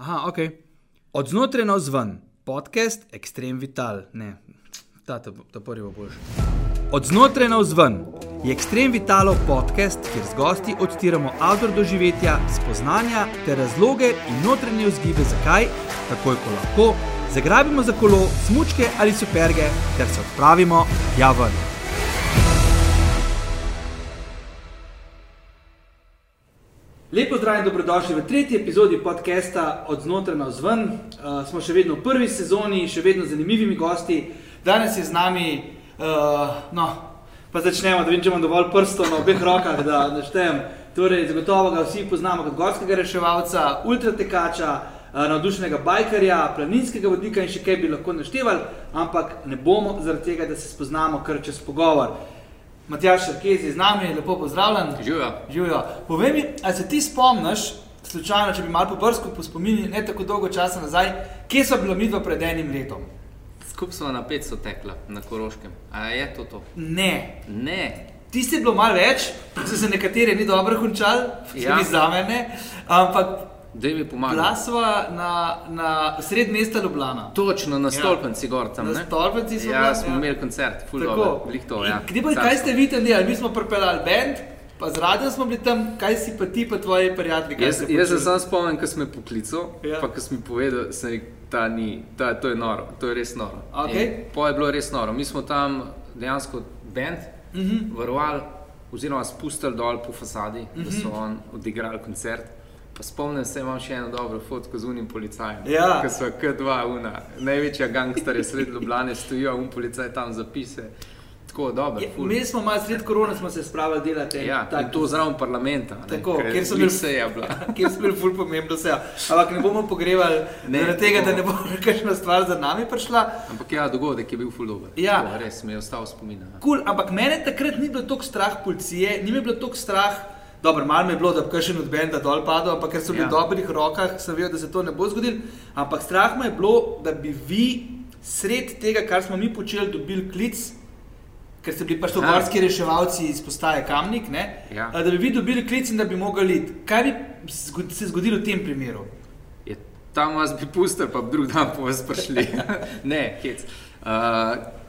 Aha, ok. Od znotraj na vzven, podcast Extreme Vital. Ne, ta, ta, ta prvi bo boljši. Od znotraj na vzven je Extreme Vitalo podcast, kjer z gosti odtiramo avtor doživetja, spoznanja ter razloge in notranje vzgibe, zakaj, takoj ko lahko, zagrabimo za kolo, smučke ali superge ter se odpravimo tja Lepo zdrav in dobrodošli v tretji epizodi podcasta Od znotraj na vzven. Uh, smo še vedno v prvi sezoni, še vedno z zanimivimi gosti. Danes je z nami, uh, no, pa začnemo, da vem, če imam dovolj prstov na obeh rokah, da naštejem. Torej, zagotovo ga vsi poznamo kot gorskega reševalca, ultratekača, uh, navdušenega bajkarja, planinskega vodnika in še kaj bi lahko naštevali, ampak ne bomo zaradi tega, da se spoznamo kar čez pogovor. Matjaš Šarkezi z nami, lepo pozdravljen. Živijo. Živijo. Povej mi, ali se ti spomniš, slučajno, če bi malo po brsku pospomnili, ne tako dolgo časa nazaj, kje so bila midva pred enim letom? Skupaj smo na 500 tekla na Koroškem. A je to to? Ne. Ne. Ti si bilo malo več, so se nekateri ni dobro končali, Ja. tudi za mene, ampak Da mi pomaga. glasova na, na sred mesta Ljubljana. Točno na stolpenci gor tam. Na ne? stolpenci so Ja, smo ja. imeli koncert, full dobro. Ja. Pa, kaj ste vi tam delali? Mi smo pripeljali bend, pa z radijem smo bili tam, kaj si pa ti, pa tvoji prijatelji? kaj Jaz, jaz se sam spomnim, ko sem me poklical, Ja. ja. pa ko sem mi povedal, rekel, ta ni, ta, to je noro, to je res noro. Okej. In Po je bilo res noro. Mi smo tam dejansko bend Mhm. mm -hmm. varovali, oziroma spustili dol po fasadi, mm -hmm. da Mhm. so on odigrali koncert. Pa spomnim se, imam še eno dobro fotko z unim policajem. Ja. Ki so K2, una, največja gangsterja sred Ljubljane, stojijo, un policaj tam zapise. Tako dobro, Ja, ful. Mi smo malo sred korona, smo se spravili delati. Ja, tak- to zraven parlamenta. ne, Tako, ker kjer so bili- se je bila. Kjer smo bili ful pomembno se. Ampak ne bomo pogrevali Ne, zaradi tega, da ne bo kakšna stvar za nami prišla. Ampak ja, dogodek je bil ful dober. Ja. Tako, res mi je ostal spomin. ja. Cool, ampak mene takrat ni bilo toliko strah policije, ni bilo toliko strah. Dobro, malo me je bilo, da bi kakšen od benda dol padel, ampak ker so bili v Ja. dobrih rokah, sem vedel, da se to ne bo zgodilo. Ampak strah me je bilo, da bi vi sred tega, kar smo mi počeli, dobili klic, ker ste bili pač to Ja. gorski reševalci iz postaje Kamnik, ne? Ja. da bi vi dobili klic in da bi mogli iti. Kaj bi se zgodilo v tem primeru? Je, tam vas bi pustil, pa bi drug dan po vas prišli. ne, hec. Uh,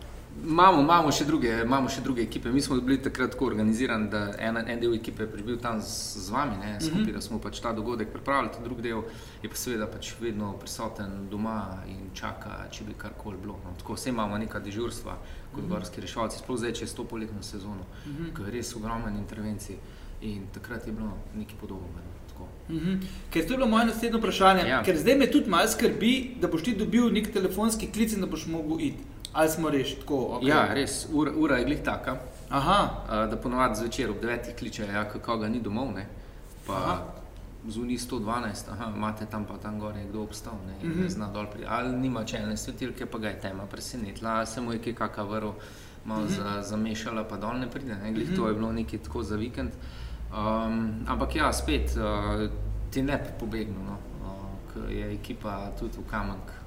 Imamo, imamo, še druge, imamo še druge ekipe. Mi smo bili takrat tako organizirani, da en, en del ekipe je bil tam z, z vami, ne, skupaj, mm -hmm. da smo pač ta dogodek pripravili, ta drugi del je pa seveda pač vedno prisoten doma in čaka, če bi karkoli bilo. No. Tako vse imamo neka dežurstva kot mm -hmm. gorski reševalci, sploh zdaj, če je sto poletno sezono, mm -hmm. ko je res ogromen intervencij in takrat je bilo nekaj podobnega. no, tako. Mhm. Ker to je bilo moje naslednje vprašanje. Ja. Ker zdaj me tudi malo skrbi, da boš ti dobil nek telefonski klic in da boš mogel iti. Ali smo reš tako? Okay. Ja, res, ura, ura je glih taka, Aha, a, da ponovadi zvečer ob 9 kličejo, ja, kako ga ni domov, ne. Aha. pa zunaj 112, aha, imate tam pa tam gor je kdo obstal, ne, in Mhm. ne zna dol priti. Ali nima čelne svetilke, pa ga je tema presenetila, ali se mu je kaj kaka vrl, malo Mhm. za, zamešala, pa dol ne pride, ne, glih to je bilo nekaj tako za vikend. Um, ampak ja, spet uh, ti ne pobegnu, no, uh, ker je ekipa tudi v uh, tako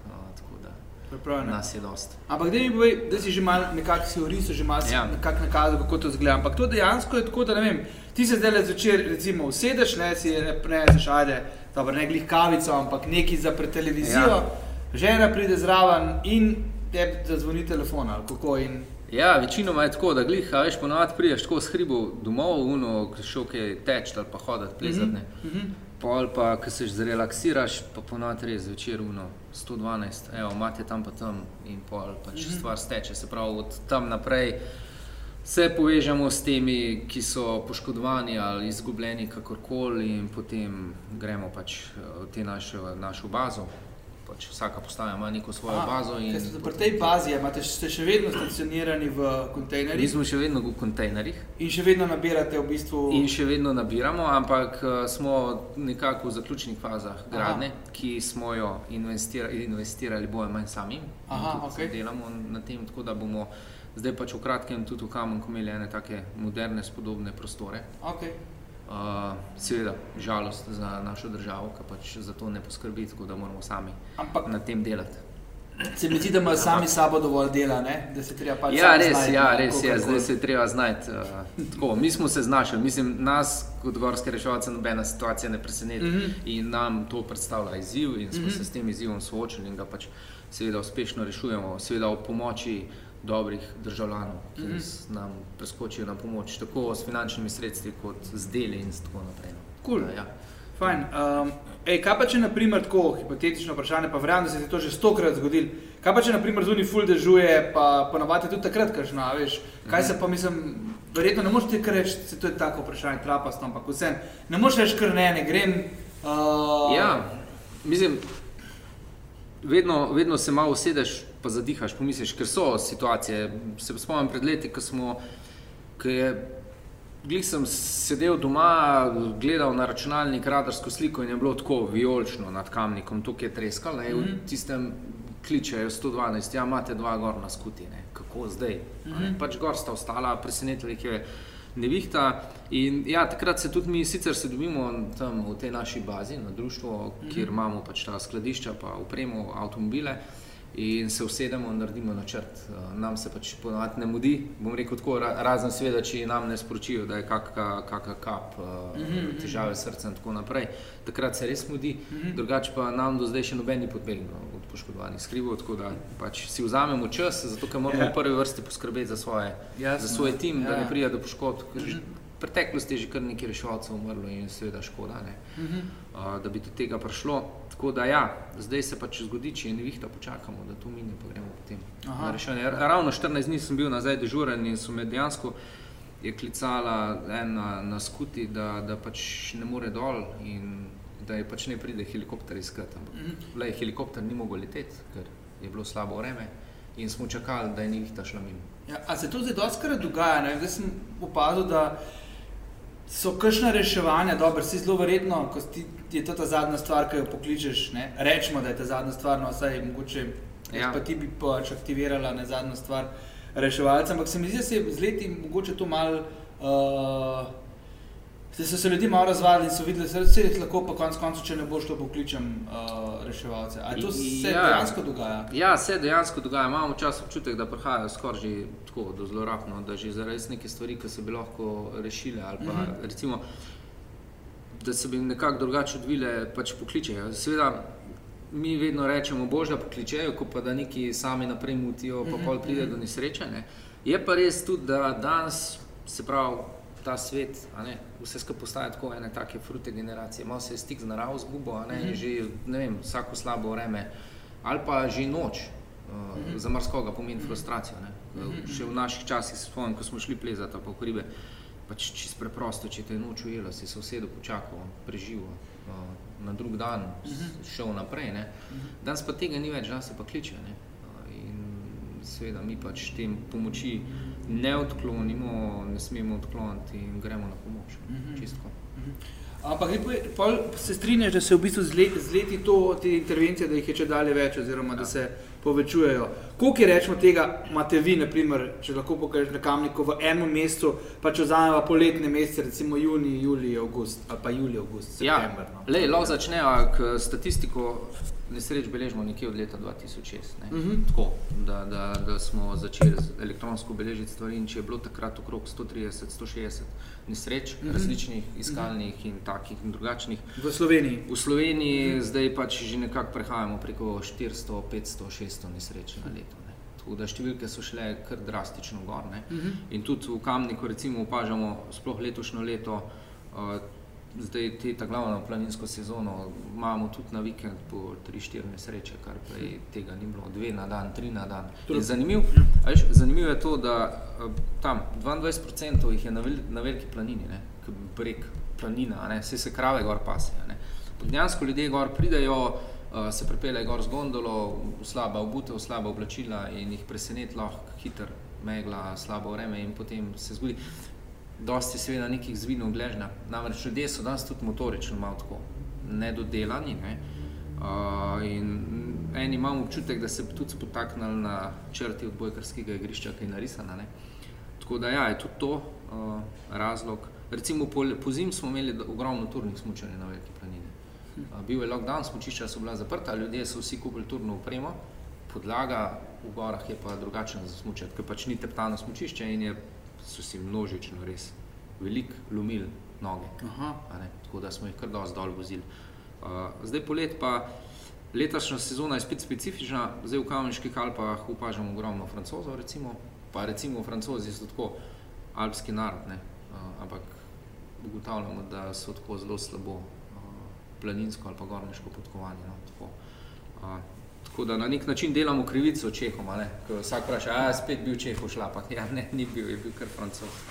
nas je dost. Ampak da mi povej, da si že malo nekako si orisal, že malo Ja. nekako nakazal, kako to zgleda. Ampak to dejansko je tako, da ne vem, ti se zdaj zvečer recimo usedeš, ne si ne preneseš, ajde, dobro, ne glih kavico, ampak neki za pred televizijo, ja. Žena pride zraven in tebi zazvoni telefon ali kako in Ja, večinoma je tako, da glih, a veš, ponovadi prideš tako s hribov domov, uno, šel kaj teč ali pa hoditi, plezati. Mm -hmm. Pol pa, ko se zrelaksiraš, pa ponovadi res zvečer uno, 112, evo, imate tam pa tam in pol pač mm -hmm. stvar steče. Se pravi, od tam naprej se povežemo s temi, ki so poškodovani ali izgubljeni kakorkoli in potem gremo pač eh, v te našo, našo bazo. Pač vsaka postaja ima neko svojo Aha, bazo. in Pri tej bazi imate, ste še vedno stacionirani v Mi kontejnerjih smo še vedno v kontejnerjih. in še vedno nabirate v bistvu. In še vedno nabiramo, ampak eh, smo nekako v zaključnih fazah gradnje, Aha. ki smo jo investirali, investirali ali manj sami. Aha, okej. Delamo na tem, tako da bomo zdaj pač v kratkem tudi v Kamenku imeli ene take moderne, spodobne prostore. Okay. Uh, seveda, žalost za našo državo, ki pač za to ne poskrbi, tako da moramo sami Ampak na tem delati. Se mi zdi, da imajo sami sabo dovolj dela, ne? da se treba pač. Ja, res, znajti, ja, ne, res je, kakorkoli. zdaj se treba znajti. Uh, tako, mi smo se znašli, mislim, nas kot gorske reševalce nobena situacija ne preseneti mm Mhm. -hmm. in nam to predstavlja izziv in smo mm -hmm. se s tem izzivom soočili in ga pač seveda uspešno rešujemo, seveda ob pomoči dobrih državljanov, ki mm Mhm. -hmm. nam preskočijo na pomoč, tako s finančnimi sredstvi kot z deli in tako naprej. no. Cool. Da, Ja. Fajn. Um, ej, kaj pa če, na primer, tako hipotetično vprašanje, pa verjamem, da se je to že stokrat zgodilo. Kaj pa če, na primer, zunaj ful dežuje, pa ponavadi tudi takrat, kažno, a veš. Kaj se pa mislim, verjetno ne moreš ti kar reči, se to je tako vprašanje, trapasto, ampak vsem. Ne moreš reči kar ne, ne grem. Uh, Ja, mislim, vedno, vedno se malo usedeš, pa zadihaš, pomisliš, ker so situacije. Se spomnim pred leti, ko smo, ko je. Glih sem sedel doma, gledal na računalnik radarsko sliko in je bilo tako vijolično nad kamnikom, tukaj je treskalo. Mm -hmm. V tistem kličejo 112, ja, imate dva gor na skuti, ne. kako zdaj. Mm -hmm. Pač gor sta ostala, presenetila jih je nevihta. In ja, takrat se tudi mi sicer se dobimo tam v tej naši bazi, na društvu, mm -hmm. kjer imamo pač ta skladišča, pa upremo, avtomobile. In se usedemo in naredimo načrt. Eh, Nam se pač ponovadi ne mudi, bom rekel tako, ra- razen seveda, če nam ne sporočijo, da je kakšna kaka kap, uh, težave s srcem in tako naprej. Takrat se res mudi, drugače pa nam do zdaj še noben ni podbegnil od poškodovanih skrivov, tako da pač si vzamemo čas, zato ker moramo Ja. v prvi vrsti poskrbeti za, svoje, Jasno, za svoj tim, da ja. ne pride do poškodb. V preteklosti je že kar nekaj reševalcev umrlo in seveda škoda, ne, uh, da bi do tega prišlo. Tako da ja, zdaj se pač zgodi, če je nevihta, počakamo, da to mine, pa gremo potem Aha. na reševanje. Ra- Ravno 14 dni sem bil nazaj dežuren in so me dejansko je klicala ena na skuti, da, da pač ne more dol in da je pač ne pride helikopter iskat. Ampak le, helikopter ni mogel leteti, ker je bilo slabo vreme in smo čakali, da je nevihta šla mimo. Ja, a se to zdaj doskrat dogaja? Ne? Zdaj sem opazil, da so kršna reševanja, dobro, si zelo verjetno, ko ti, je to ta zadnja stvar, ki jo pokličeš, ne? rečemo, da je ta zadnja stvar, no vsaj mogoče, ja. Pa ti bi pač aktivirala ne zadnja stvar reševalca, ampak se mi zdi, da se je z leti mogoče to mal, uh, Zdaj so se ljudje malo razvadili in so videli, da se jih lahko pa konec koncev, če ne boš to pokličem uh, reševalce. Ali to se Ja. dejansko dogaja? Ja, se dejansko dogaja. Imamo včasih občutek, da prihajajo skoraj že tako do zlorab, no, da že zaradi neke stvari, ki se bi lahko rešile, ali pa mm Mhm. -hmm. recimo, da se bi nekako drugače odvile, pač pokličejo. Seveda, mi vedno rečemo, bož da pokličejo, ko pa da neki sami naprej mutijo, pa Mhm, pol pride do nesreče. Ne. Je pa res tudi, da danes se pravi. Ta svet, a ne, vse skupaj postaja tako ene take frute generacije. Malo se je stik z naravo zgubo, ne, Mhm. in že ne vem, vsako slabo vreme, ali pa že noč, uh, Mhm. za marsikoga pomeni frustracijo. Ne. Uh, še v naših časih se spomnim, ko smo šli plezati pa v hribe, pač čisto preprosto, če te je noč ujela, si se vsedo počakal, preživel, uh, na drug dan s- šel naprej. Ne. Danes pa tega ni več, danes se pa kliče. Ne. Seveda mi pač tem pomoči ne odklonimo, ne smemo odkloniti in gremo na pomoč. Mhm. Čistko. Ampak lepo je, pol se strinjaš, da se v bistvu z let- z leti to, te intervencije, da jih je če dalje več, oziroma da se povečujejo. Koliko je rečemo tega, imate vi, naprimer, če lahko pokažeš na kamniku v enem mesecu, pa če vzamemo poletne mesece, recimo juni, julij, avgust, ali pa julij, avgust, Ja, september. no. lej, lahko začnejo, k statistiko nesreč beležimo nekje od leta 2006. Ne? Mhm. Tako, da, da, da smo začeli elektronsko beležiti stvari in če je bilo takrat okrog 130-160 nesreč, Mhm. različnih, iskalnih in takih in drugačnih. V Sloveniji. V Sloveniji zdaj pač že nekako prehajamo preko 400, 500, 600 nesreč na leto. Ne. Tako da številke so šle kar drastično gor. Ne. Mhm. In tudi v Kamniku recimo opažamo, sploh letošnjo leto, uh, zdaj te ta glavno planinsko sezono, imamo tudi na vikend po 3-4 nesreče, kar prej tega ni bilo, dve na dan, tri na dan. In zanimiv, a veš, zanimivo je to, da uh, tam 22% jih je na, vel, na veliki planini, ne, breg planina, ne, vse se krave gor pasejo. Dejansko ljudje gor pridejo, uh, se pripeljejo gor z gondolo, slaba obutev, slaba oblačila in jih preseneti lahko hiter megla, slabo vreme in potem se zgodi. Dosti je seveda nekih zvinov gležnja. Namreč ljudje so danes tudi motorično malo tako nedodelani. Ne? Uh, in eni imamo občutek, da se bi tudi spotaknili na črti odbojkarskega igrišča, ki je narisana. Ne? Tako da ja, je tudi to uh, razlog. Recimo po, po zim smo imeli ogromno turnih smučanja na veliki planini. Bil je lockdown, smučišča so bila zaprta, ljudje so vsi kupili turno opremo, podlaga v gorah je pa drugačna za smučanje, ker pač ni teptano smučišče in je, so si množično res velik lomil noge. Tako da smo jih kar dosti dol vozili. Uh, zdaj polet pa letošnja sezona je spet specifična, zdaj v Kamenških Alpah opažamo ogromno francozov, recimo, pa recimo francozi so tako alpski narod, ne? Uh, ampak ugotavljamo, da so tako zelo slabo planinsko ali pa gorniško podkovani. No? Tako, uh, tako da na nek način delamo krivico Čehom, vsak vpraša, a je spet bil Čeh v šlapah, ja ne, ni bil, je bil kar francos.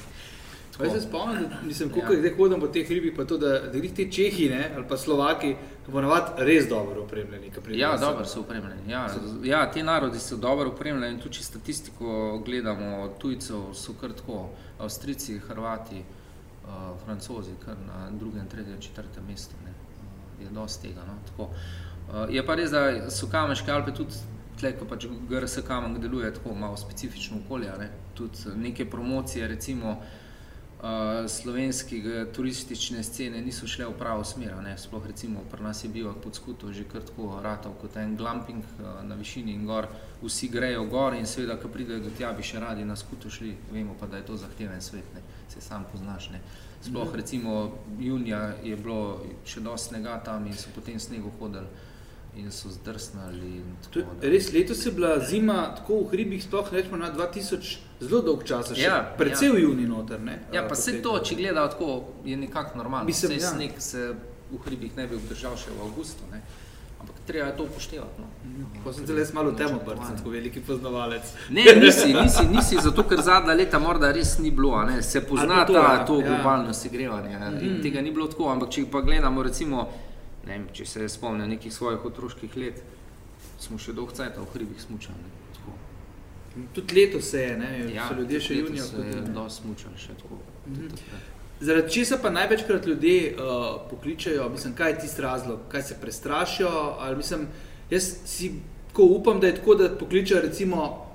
Pa jaz se spomnim, da nisem koliko ja. hodim po teh ribih, pa to, da, da jih ti Čehi ne, ali pa Slovaki ponavadi res dobro opremljeni. Ja, dobro so opremljeni. Ja. ja, ti narodi so dobro opremljeni tudi če statistiko gledamo, tujcev so kar tako, Avstrici, Hrvati, uh, Francozi, kar na drugem, tretjem, četrtem mestu. Uh, je dosti tega. No. Tako. Uh, je pa res, da so kameške Alpe tudi tle, ko pač GRS kamen deluje tako malo specifično okolje, ne. tudi neke promocije, recimo, uh, slovenske turistične scene niso šle v pravo smer. Ne. Sploh recimo pri nas je bil pod skuto že kar tako ratov kot en glamping uh, na višini in gor, vsi grejo gor in seveda, ko pridejo do tja, bi še radi na skuto šli, vemo pa, da je to zahteven svet, ne. se sam poznaš. Ne. Sploh mhm. recimo junija je bilo še dosti snega tam in so potem snegu hodili in so zdrsnili. Res letos je bila zima tako v hribih, sploh rečemo na 2000, zelo dolg čas, še ja, predvsej ja. v juni noter. Ne, ja, pa se to, če gledajo tako, je nekako normalno. Mislim, ja. sneg se v hribih ne bi obdržal še v avgustu. Ne. Treba je to upoštevati. No. Mhm. Pa sem zelo malo temo brcen, tako veliki poznavalec. Ne, nisi, nisi, nisi zato ker zadnja leta morda res ni bilo, ne. se pozna to, ta, ja, to ja. globalno segrevanje. Mm. Tega ni bilo tako, ampak če pa gledamo recimo ne vem, če se spomnim nekih svojih otroških let, smo še dolgo časa v hribih smučali. Tudi leto se je, ne, ja, so ljudje še junijo. Se je do smučali še tako. Mhm. Zaradi česa pa največkrat ljudje uh, pokličajo, mislim, kaj je tisti razlog, kaj se prestrašijo, ali mislim, jaz si ko upam, da je tako, da pokličajo recimo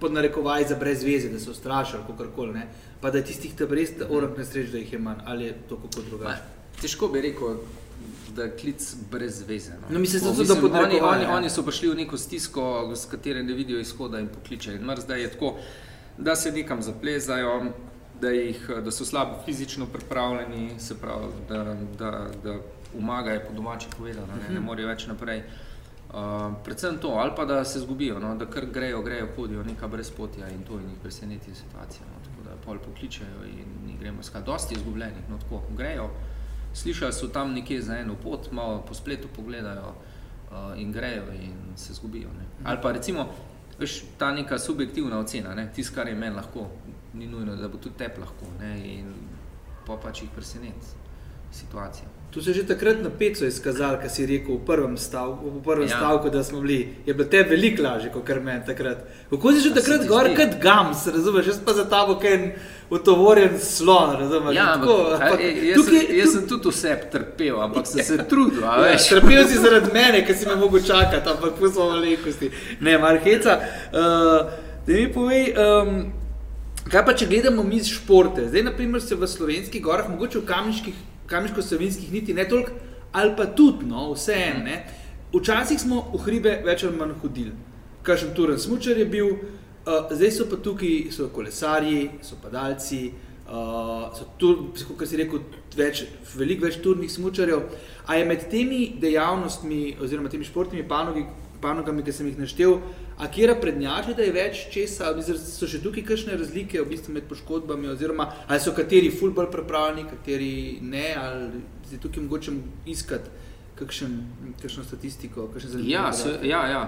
pod narekovaj za brez veze, da so strašili, kakorkoli, ne, pa da je tistih tam res orang nesreč, da jih je manj, ali je to kako drugače. Težko bi rekel, da je klic brez veze. No. No, mislim, mislim, da oni, oni, ja. oni so prišli v neko stisko, s katero ne vidijo izhoda in pokličejo. Zdaj je tako, da se nekam zaplezajo, da, jih, da so slabo fizično pripravljeni, se pravi, da, da, da umagajo po domači povedano, ne, ne mhm. morejo več naprej. Uh, predvsem to, ali pa da se zgubijo, no, da kar grejo, grejo, hodijo neka brezpotja in to in jih preseneti situacija. No, tako da pol pokličejo in gremo skrat. Dosti izgubljenih, no tako, grejo, slišali so tam nekje za eno pot, malo po spletu pogledajo uh, in grejo in se zgubijo. Ne. Ali pa recimo, veš, ta neka subjektivna ocena, tisto, kar je meni lahko, ni nujno, da bo tudi tep lahko ne, in pa pač jih preseneti situacija. Tu se je že takrat na peco izkazal, kar si rekel v prvem stavku, v prvem ja. stavku da smo bili. Je bilo te veliko lažje, kot meni takrat. Kako si že takrat gor, kot gams, razumeš, jaz pa za tabo, kaj je utovorjen slon, razumeš. Ja, ampak, ampak, e, jaz, tukaj, sem, jaz sem tudi vse trpel, ampak sem se trudil. Ja, trpel si zaradi mene, ker si me mogel čakati, ampak pustimo malenkosti. Ne, Marheca, uh, da mi povej. Um, Kaj pa, če gledamo mi športe? Zdaj, naprimer, se v slovenskih gorah, mogoče v kamniških kamniško-savinskih niti ne toliko, ali pa tudi, no, vse eno. Včasih smo v hribe več ali manj hodili, kažem, turen smočer je bil, uh, zdaj so pa tukaj so kolesarji, so padalci, uh, so tu, kot si rekel, več, veliko več turnih smočarjev. A je med temi dejavnostmi, oziroma temi športnimi panogi, panogami, ki sem jih naštel, A kje prednjači, da je več česa, so še tukaj kakšne razlike v bistvu med poškodbami, oziroma ali so kateri fulbol pripravljeni, kateri ne, ali je tukaj mogoče iskati kakšen, kakšno statistiko? Kakšen ja, so, ja, ja,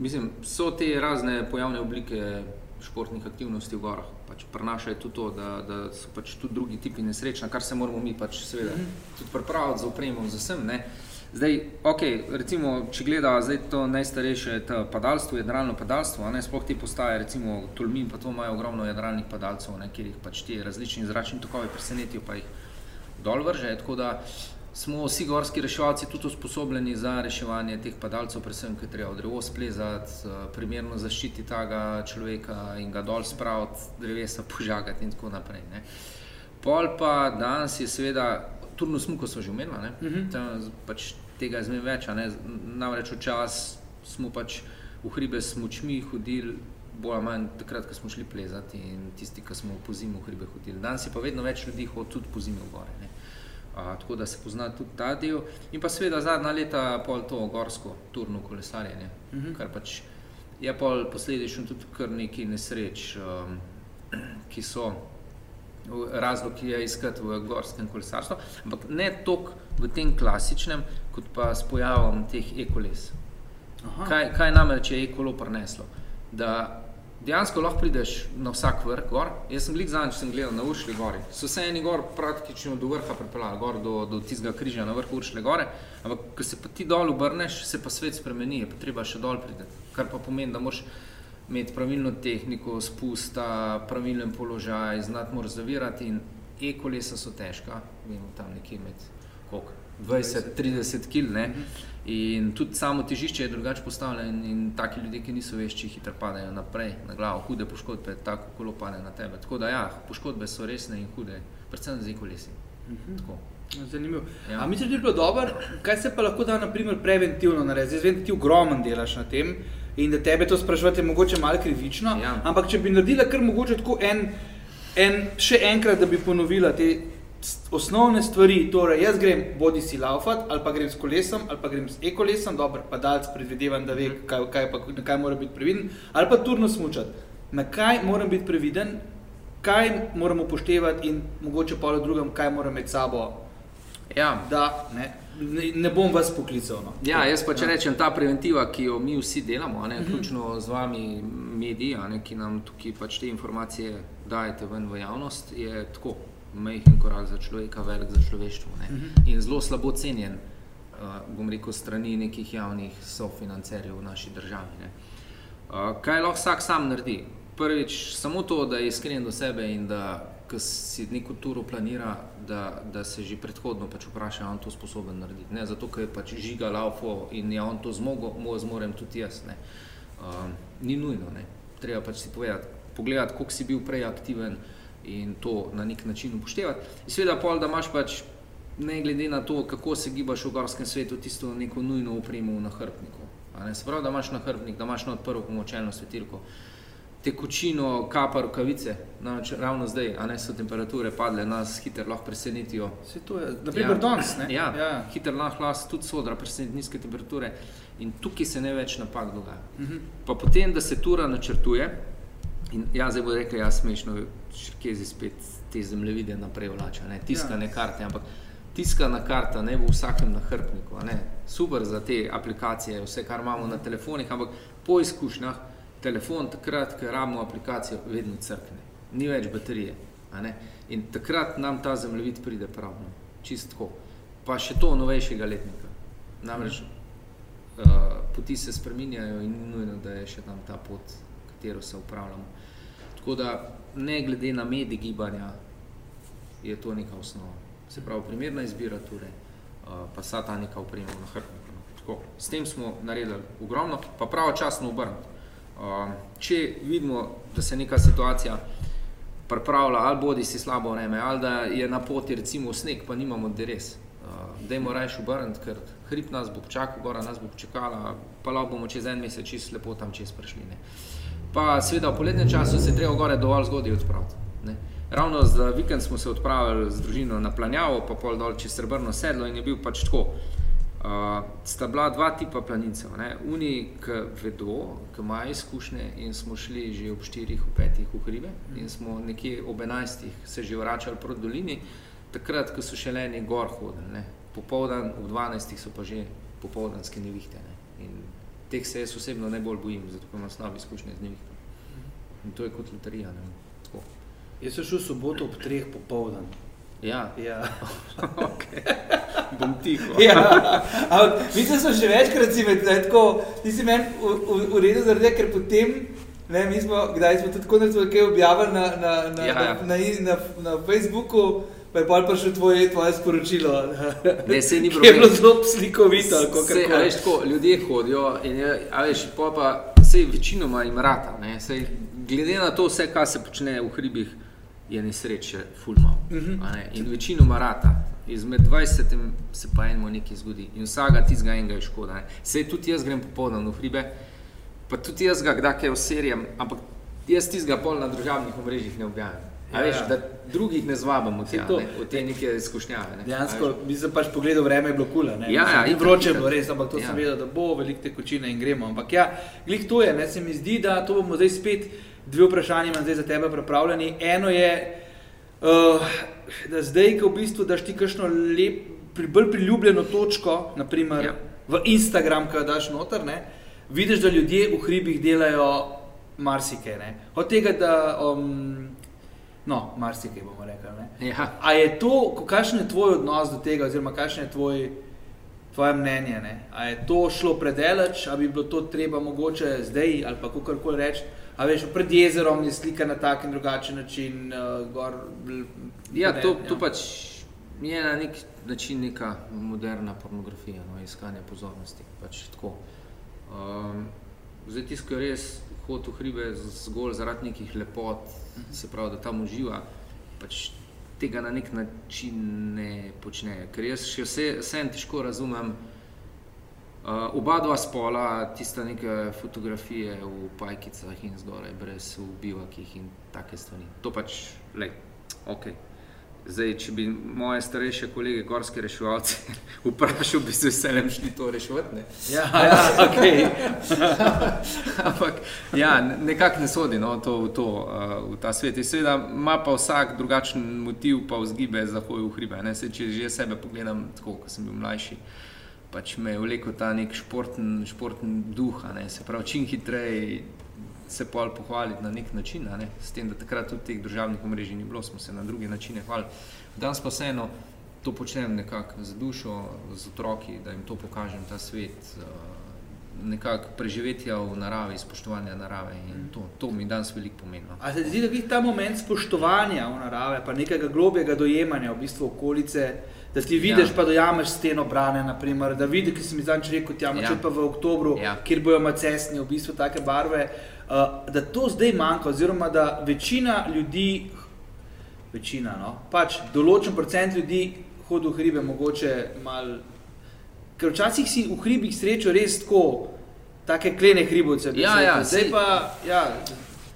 mislim, so te razne pojavne oblike športnih aktivnosti v gorah. Pač Prenašajo tudi to, da, da so pač tudi drugi tipi nesrečni, kar se moramo mi pač seveda mm -hmm. tudi pripraviti za opremo, za vsem. Zdaj, okay, recimo, če gledamo to najstarejše to padalstvo, jadralno padalstvo, ne sploh ti postaje, recimo Tolmin, pa to imajo ogromno jadralnih padalcev, ne, kjer jih pač ti različni zračni tokovi presenetijo, pa jih dol vrže. Tako da smo vsi gorski reševalci tudi usposobljeni za reševanje teh padalcev, predvsem, ker treba drevo splezati, eh, primerno zaščiti tega človeka in ga dol spraviti, drevesa požagati in tako naprej. Ne. Pol pa danes je seveda turno smuko smo že omenili, uh -huh. pač tega je zmeraj več. Namreč včasih smo pač v hribe s močmi hodili, bolj ali manj takrat, ko smo šli plezati in tisti, ki smo po zimi v hribe hodili. Danes je pa vedno več ljudi hodi tudi po zimi v gore. Ne. A, tako da se pozna tudi ta del. In pa seveda zadnja leta pol to gorsko, turno kolesarjenje, uh -huh. kar pač je pol posledično tudi kar nekaj nesreč, um, ki so razlog, ki je iskati v gorskem kolesarstvu, ampak ne toliko v tem klasičnem, kot pa s pojavom teh e-koles. Kaj, kaj namreč je e-kolo prineslo? Da dejansko lahko prideš na vsak vrh gor. Jaz sem glik zadnjič gledal na Uršli gori. So se eni gor praktično do vrha pripeljali, gor do, do tistega križa na vrhu Uršle gore, ampak ko se pa ti dol obrneš, se pa svet spremeni, je pa treba še dol priti. Kar pa pomeni, da moraš imeti pravilno tehniko, spusta, pravilen položaj, znati moraš zavirati in e-kolesa so težka, vemo tam nekje med koliko. 20-30 kg. In tudi samo težišče je drugače postavljeno, in taki ljudje, ki niso vešči, hitro padajo naprej na glavo, hude poškodbe, tako kolo pade na tebe. Tako da, ja, poškodbe so resne in hude, predvsem za kolesi. Zanimivo. Ja. Misliš, da je bilo dobro, kaj se pa lahko da naprimer, preventivno narediti? Zdaj, vem, da ti ogromno delaš na tem in da tebe to sprašujete, mogoče malo krivično. Ja. Ampak, če bi naredila kar mogoče tako en, en, še enkrat, da bi ponovila te osnovne stvari, torej jaz grem bodi si laufat, ali pa grem s kolesom, ali pa grem s e-kolesom, dobro, pa dalc predvidevam, da ve, mhm. kaj, kaj, pa, na kaj mora biti previden, ali pa turno smučati. Na kaj moram biti previden, kaj moramo upoštevati in mogoče pa v drugem, kaj moram med sabo. Ja. Da, ne, ne, ne bom vas poklical. No. Ja, jaz pa če ja. rečem, ta preventiva, ki jo mi vsi delamo, ne, vključno z vami, mediji, ne, ki nam tukaj pač te informacije dajete ven v javnost, je tako majhen korak za človeka, velik za človeštvo. Uh mhm. In zelo slabo cenjen, uh, bom rekel, strani nekih javnih sofinancerjev v naši državi. Uh, kaj lahko vsak sam naredi? Prvič, samo to, da je iskren do sebe in da si neko turo planira, da, da se že predhodno pač vpraša, ali je to sposoben narediti. Ne zato, ker je pač žiga laufo in je on to zmogel, mo zmorem tudi jaz. Uh, ni nujno, ne. treba pač si povedati, pogledati, koliko si bil prej aktiven, uh, in to na nek način upoštevati. Sveda, pol, da imaš pač, ne glede na to, kako se gibaš v gorskem svetu, tisto neko nujno upremo v nahrbniku. Se pravi, da imaš nahrbnik, da imaš na odprlo pomočelno svetilko, tekočino, kapar, kavice, namreč ravno zdaj, a ne so temperature padle, nas hitro lahko presenetijo. Se to je, da primer ja, danes, ne? Ja, ja. hitro lahko las tudi sodra preseneti nizke temperature in tukaj se ne več napak dogaja. Uh mhm. -huh. Pa potem, da se tura načrtuje, In ja, zdaj bo rekel, ja, smešno, si spet te zemljevide naprej vlača, ne, tiskane ja. karte, ampak tiskana karta ne bo v vsakem nahrbniku, ne, super za te aplikacije, vse, kar imamo na telefonih, ampak po izkušnjah, telefon takrat, ko rabimo aplikacijo, vedno crkne, ni več baterije, in takrat nam ta zemljevid pride pravno, čistko, pa še to novejšega letnika, namreč uh, poti se spreminjajo in ni nujno, da je še tam ta pot, katero se upravljamo. Tako da, ne glede na medij gibanja, je to neka osnova. Se pravi, primerna izbira, torej, pa vsa ta neka uprema na hrbtniku. No. S tem smo naredili ogromno, pa pravočasno obrniti. Če vidimo, da se neka situacija pripravlja, ali bodi si slabo vreme, ali da je na poti recimo sneg, pa nimamo deres. Dajmo raje obrniti, ker hrib nas bo počakal, gora nas bo počakala, pa lahko bomo čez en mesec čisto lepo tam čez prišli. Ne. Pa seveda v poletnem času se treba gore dovolj zgodaj odpraviti. Ne. Ravno za vikend smo se odpravili z družino na planjavo, pa pol dol čez srebrno sedlo in je bil pač tako. Uh, sta bila dva tipa planincev. Ne. Uni, ki vedo, ki imajo izkušnje in smo šli že ob štirih, ob petih v hribe in smo nekje ob enajstih se že vračali proti dolini, takrat, ko so še leni gor hodili. Popoldan, ob dvanajstih so pa že popoldanske nevihte. Ne teh se jaz osebno najbolj bojim, zato imam slabe izkušnje z njimi. In to je kot loterija. Jaz sem šel v soboto ob treh popoldan. Ja, ja. okay. Bom tiho. ja. Mislim, da so že večkrat si med, tako, ti si meni v redu zaradi tega, ker potem, ne, mi smo, kdaj smo tudi konec kaj objavili na, na, na, ja, ja. na, na, na, na Facebooku, Pa je pa še tvoje, tvoje sporočilo. Ne, se ni bilo. Je bilo zelo slikovito. Se, veš, tako, ljudje hodijo in je, veš, pa se večinoma jim rata. Sej, glede na to, vse, kar se počne v hribih, je nesreče, fulmo. Uh mhm. -huh. In večinoma rata. Izmed 20 se pa enemu nekaj zgodi in vsega tistega enega je škoda. Sej tudi jaz grem popoldan v hribe Pa tudi jaz ga kdaj serijam, ampak jaz tistega pol na družabnih omrežjih ne objavim. A Ja, veš, ja. da drugih ne zvabim v Saj tja, to. ne, v te neke izkušnjave. Ne. Dejansko A veš. bi se pač pogledal, vreme je bilo kula. Ne? Ja, ja, itak, vroče bilo res, ampak to. Ja. sem vedel, da bo veliko tekočine in gremo. Ampak ja, glih to je, ne? se mi zdi, da to bomo zdaj spet dve vprašanje imam zdaj za tebe pripravljeni. Eno je, uh, da zdaj, ko v bistvu daš ti kakšno lep, pri, bolj priljubljeno točko, naprimer ja. V Instagram, ki jo daš noter, ne? vidiš, da ljudje v hribih delajo marsikaj. ne. Od tega, da, um, no, marsikaj bomo rekli. ne. Ja. A je to, kakšen je tvoj odnos do tega, oziroma kakšno je tvoj, tvoje mnenje? Ne? A je to šlo predaleč, ali bi bilo to treba mogoče zdaj ali pa kako koli reči? A veš, pred jezerom je slika na tak in drugačen način, uh, gor. bl- Ja, ne, to, to pač je na nek način neka moderna pornografija, no, iskanje pozornosti. Pač tako. Um, zdaj, tisto, ki je res hod v hribe zgolj zaradi nekih lepot, se pravi, da tam uživa, pač tega na nek način ne počne. Ker jaz še vse, vsem težko razumem. Uh, oba dva spola, tiste neke fotografije v pajkicah in zgoraj, brez v bivakih in take stvari. To pač, le, ok. Zdaj, če bi moje starejše kolege, gorske reševalce, vprašal, bi se veseljem šli to reševati. Ne? Ja, ja, ok. Ampak ja, ne- nekako ne sodi no, to, v, to, uh, v ta svet. In Seveda ima pa vsak drugačen motiv, pa vzgibe za hojo v hribe. Ne? Saj, če že sebe pogledam, tako kot sem bil mlajši, pač me je vlekel ta nek športen, športen duh, ne? se pravi, čim hitreje se pol pohvaliti na nek način, ne? s tem, da takrat tudi teh državnih omrežij ni bilo, smo se na druge načine hvalili. Danes pa vseeno to počnem nekako za dušo, z otroki, da jim to pokažem, ta svet. Uh, nekako preživetja v naravi, spoštovanja narave. In to, to mi danes veliko pomeni. no. A se zdi, da je ta moment spoštovanja v narave, pa nekega globjega dojemanja v bistvu okolice, da ti vidiš, ja. Pa dojameš steno brane, naprimer, da vidiš, ki si mi zadnjič rekel, moče Ja. pa v oktobru, ja. Kjer bojo macesni, v bistvu take barve, uh, da to zdaj manjka, oziroma da večina ljudi, večina, no, pač določen procent ljudi hodi v hribe, mogoče mal. Ker včasih si v hribih srečo res tako, take klene hribovce. Ja, ja, zdaj saj- pa, ja,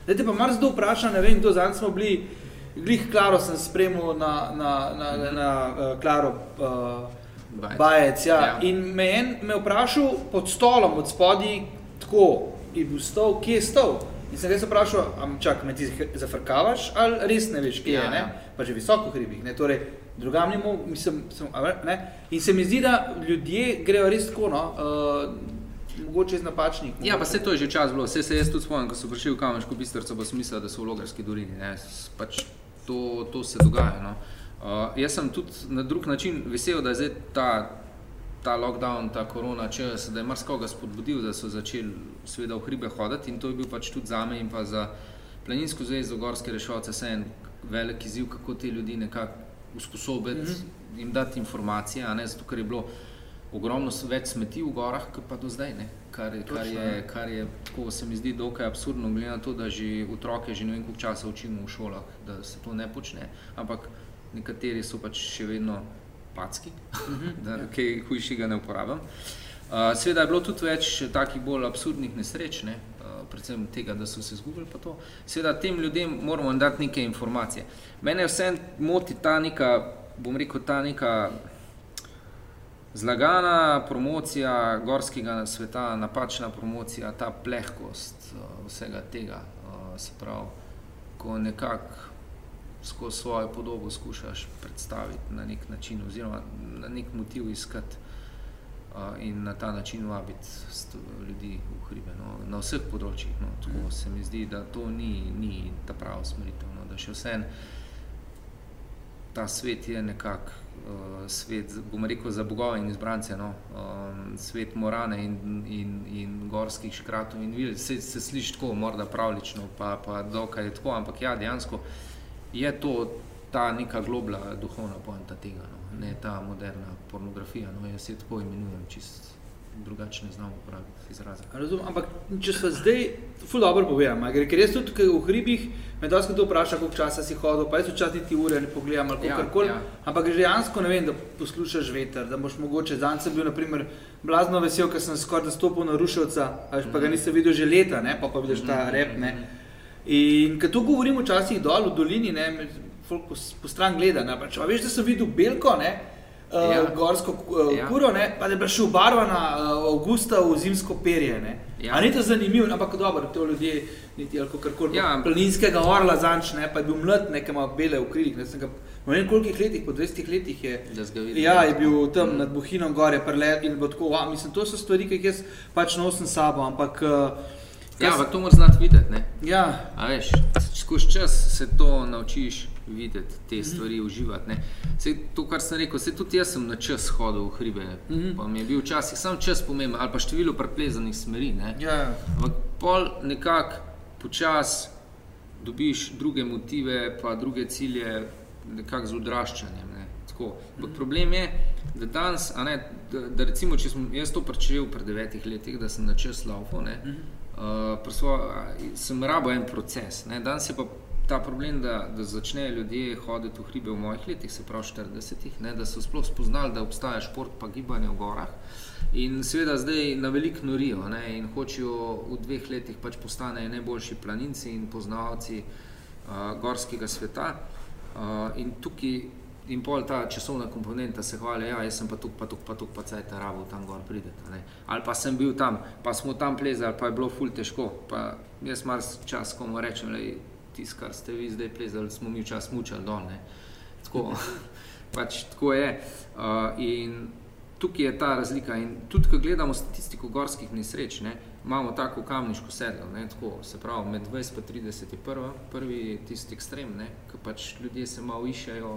zdaj te pa mar zdo vpraša, ne vem, kdo zadnjič smo bili, glih Klaro sem spremljal na, na, na, na, na uh, Klaro uh, Bajec. Bajec. Ja. Ja. In me en me vprašal pod stolom, od spodaj, tako je bil stol, kje je stol. In sem jaz vprašal, am čak, me ti zafrkavaš ali res ne veš, kje Ja, je, ne? ja. pa že visoko hribih. Ne? Torej, drugam ne mogu, mislim, sem, ne? In se mi zdi, da ljudje grejo res tako, no, uh, mogoče iz napačnih. Ja, pa se to je že čas bilo. Vse se jaz tudi spomnim, ko so prišli v Kamenško bistrico, pa sem mislil, da so v Logarski dolini. Ne. Pač to, to se dogaja. No. Uh, jaz sem tudi na drug način vesel, da je zdaj ta, ta lockdown, ta korona čas, da je marsikoga spodbudil, da so začeli seveda v hribe hoditi in to je bil pač tudi za me in pa za Planinsko zvezo, gorske reševalce, vse en velik izziv, kako te ljudi nekako usposobiti, mm -hmm. jim dati informacije, a ne zato, ker je bilo ogromno več smeti v gorah, kot pa do zdaj. Ne? Kar, je- kar, Točno, ja. je, kar je, tako se mi zdi, dokaj absurdno, glede na to, da že otroke že ne vem koliko časa učimo v šolah, da se to ne počne. Ampak nekateri so pač še vedno packi, da kaj hujšega ne uporabljam. Uh, Sveda je bilo tudi več takih bolj absurdnih nesreč, ne? uh, predvsem tega, da so se izgubili. pa to. Seveda tem ljudem moramo dati neke informacije. Mene vse moti ta neka, bom rekel, ta neka zlagana promocija gorskega sveta, napačna promocija, ta plehkost uh, vsega tega. Uh, se pravi, ko nekako skozi svojo podobo skušaš predstaviti na nek način, oziroma na nek motiv iskati uh, in na ta način vabiti ljudi v hribe, no, na vseh področjih. No, tako se mi zdi, da to ni, ni ta prava usmeritev, no, da še vsem ta svet je nekako uh, svet, bomo rekel, za bogove in izbrance, no? um, svet morane in, in, in gorskih škratov in vil. Se, se sliši tako, morda pravlično, pa, pa dokaj je tako, ampak ja, dejansko je to ta neka globla duhovna poanta tega, no? ne ta moderna pornografija, no? jaz jo tako imenujem čist drugače ne znam uporabiti izraza. Razumem, ampak če se zdaj, ful dobro gre, ker jaz tudi v hribih, me dosti kdo vpraša, koliko časa si hodil, pa jaz včasih niti ure ne pogledam ali Ja, karkoli, ja. ampak že dejansko ne vem, da poslušaš veter, da boš mogoče, dan sem bil naprimer blazno vesel, ker sem skoraj stopil na ruševca, a veš, pa ga Mhm. nisem videl že leta, ne, pa pa vidiš ta rep, ne. In ko to govorim včasih dol v dolini, ne, folk po, po stran gleda, ne, pa če pa veš, da sem videl belko, ne, uh, Ja. gorsko uh, Ja. kuro, ne, pa da je bila še obarvana uh, avgusta v zimsko perje, ne. Ja. A ni to zanimivo, ampak dobro, to ljudje, niti ali kakorkoli. Ja. Planinskega orla zanč, ne, pa je bil mlad, nekaj ima bele v krilih, ne, ga, ne vem koliko letih, po 200 letih je. Videl. Ja, je bil tam Mm. nad Bohinom gore, prele in bo tako, wow, mislim, to so stvari, ki jih jaz pač nosim sabo, ampak uh, Ja, ampak to moraš znati videti. Ne? ja, A veš, skozi čas se to naučiš videti, te stvari uživati. Ne. Sej to, kar sem rekel, se tudi jaz sem na čas hodil v hribe. Mhm. Pa mi je bil včasih sam čas pomemben, ali pa število preplezanih smeri. Ne. ja, Ampak pol nekako počasi dobiš druge motive, pa druge cilje, nekako z odraščanjem. Ne. Tako. Ampak problem je, da danes, ne, da, da recimo, če sem jaz to pričel pred devetih letih, da sem na čas laufal, ne, uh, presvo, sem rabo en proces. Ne. Danes je pa ta problem, da, da začnejo ljudje hoditi v hribe v mojih letih, se pravi 40-ih, ne, da so sploh spoznali, da obstaja šport pa gibanje v gorah. In seveda zdaj na veliko norijo ne, in hočejo v dveh letih pač postanejo najboljši planinci in poznavalci uh, gorskega sveta. Uh, in tukaj in pol ta časovna komponenta se hvali, ja, jaz sem pa tukaj, pa tukaj, pa tukaj, pa cajt rabo tam gor prideti. ne. Ali pa sem bil tam, pa smo tam plezali, pa je bilo ful težko. Pa jaz mar čas komu rečem, da tisto, kar ste vi zdaj plezali, smo mi včasih mučali dol. Ne. Tako, pač tako je. Uh, in tukaj je ta razlika. In tudi, ko gledamo statistiko gorskih nesreč, ne, imamo tako kamniško sedlo, ne, tako, se pravi, med 20 in 30 je prva, prvi tisti ekstrem, ki pač ljudje se malo iščejo,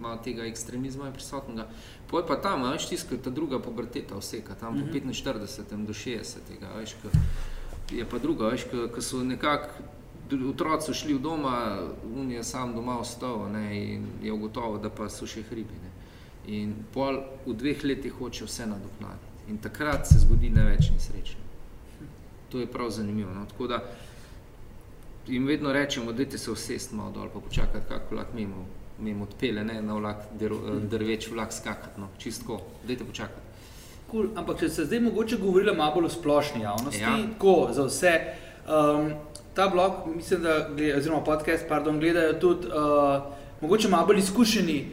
malo tega ekstremizma je prisotnega. Poj pa tam, veš, tiska ta druga puberteta vseka, tam po 45 do 60, a veš, ko je pa druga, veš, ko, ko so nekako otroci so šli v doma, on je sam doma ostal ne, in je ugotovil, da pa so še hribi. Ne. In pol v dveh letih hoče vse nadoknaditi. In takrat se zgodi največ nesreč. To je prav zanimivo. No. Tako da jim vedno rečemo, dajte se usesti malo dol, pa počakati, kako vlak mimo, mimo odpele, ne na vlak, der, drveč vlak skakati, no. čistko, dajte počakati. Cool. Ampak če se zdaj mogoče govorila malo bolj o splošni javnosti, Ja. tako za vse. Um, ta blog, mislim, da oziroma podcast, pardon, gledajo tudi uh, mogoče malo bolj izkušeni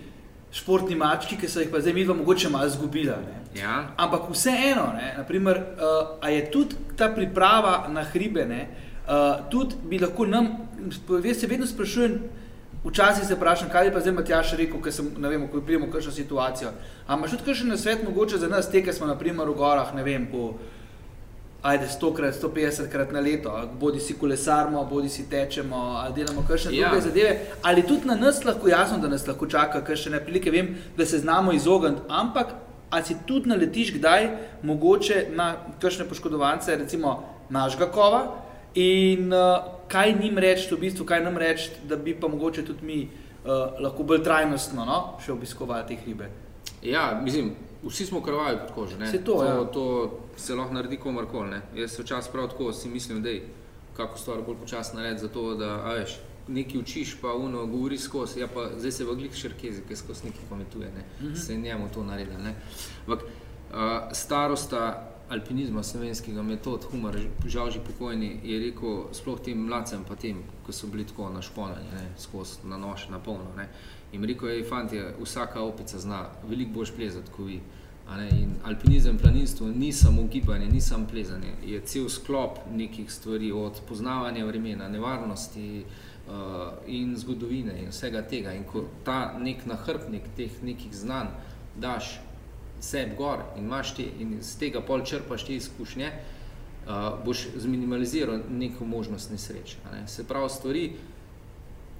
športni mački, ki so jih pa zdaj midva mogoče malo zgubila. Ne. Ja, Ampak vseeno, naprimer, uh, a je tudi ta priprava na hribe, ne, uh, tudi bi lahko nam, jaz se vedno sprašujem, včasih se vprašam, kaj je pa zdaj Matjaš rekel, ker sem, ne vem, ko prijemo kakšno situacijo. A imaš tudi kakšen nasvet mogoče za nas, te, ki smo naprimer v gorah, ne vem, po ajde 100 krat, 150 krat na leto, bodi si kolesarmo, bodi si tečemo, ali delamo kakšne Ja. druge zadeve, ali tudi na nas lahko jasno, da nas lahko čaka kakšne prilike, vem, da se znamo izogniti, ampak ali si tudi naletiš kdaj mogoče na kakšne poškodovance, recimo našega kova in uh, kaj njim reči, v bistvu kaj nam reči, da bi pa mogoče tudi mi uh, lahko bolj trajnostno no, še obiskovali te hribe. Ja, mislim, vsi smo krvavi pod kožo. ne. To, to, ja. to se lahko naredi komorkoli. ne. Jaz se včasih prav tako si mislim, da je kako stvar bolj počasno narediti, zato da a veš, nekaj učiš, pa uno govori skozi, ja pa zdaj se v glih šerkezi, ki skozi nekaj pametuje, ne. Mhm. se je njemu to naredil. ne. Ampak uh, starosta alpinizma slovenskega metod, humor, žal že pokojni, je rekel sploh tem mladcem, pa tem, ki so bili tako našponani, ne, skozi na nož, na polno. Ne. In rekel je, fanti, vsaka opica zna veliko boljš plezati kot vi. in alpinizem, planinstvo ni samo gibanje, ni samo plezanje, je cel sklop nekih stvari, od poznavanja vremena, nevarnosti uh, in zgodovine in vsega tega. In ko ta nek nahrbnik teh nekih znanj daš sebi gor in imaš te in iz tega pol črpaš te izkušnje, uh, boš zminimaliziral neko možnost nesreč. a Ne. Se pravi, stvari,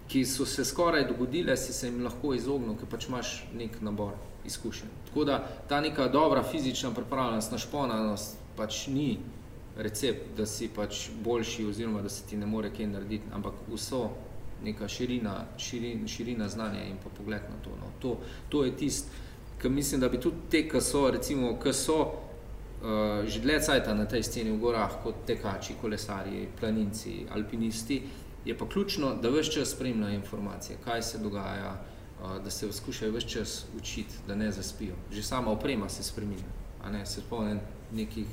ki so se skoraj dogodile, si se jim lahko izognil, ker pač imaš nek nabor izkušenj. Tako da ta neka dobra fizična pripravljenost, našponanost pač ni recept, da si pač boljši oziroma da se ti ne more kaj narediti, ampak vso neka širina, širin, širina znanja in pa pogled na to. No. To, to je tisto, ki mislim, da bi tudi te, ki so, recimo, ki so uh, že dlje cajta na tej sceni v gorah kot tekači, kolesarji, planinci, alpinisti, je pa ključno, da vse čas spremljajo informacije, kaj se dogaja, da se skušajo vse čas učiti, da ne zaspijo. Že sama oprema se spremenja. Se spomnim, nekih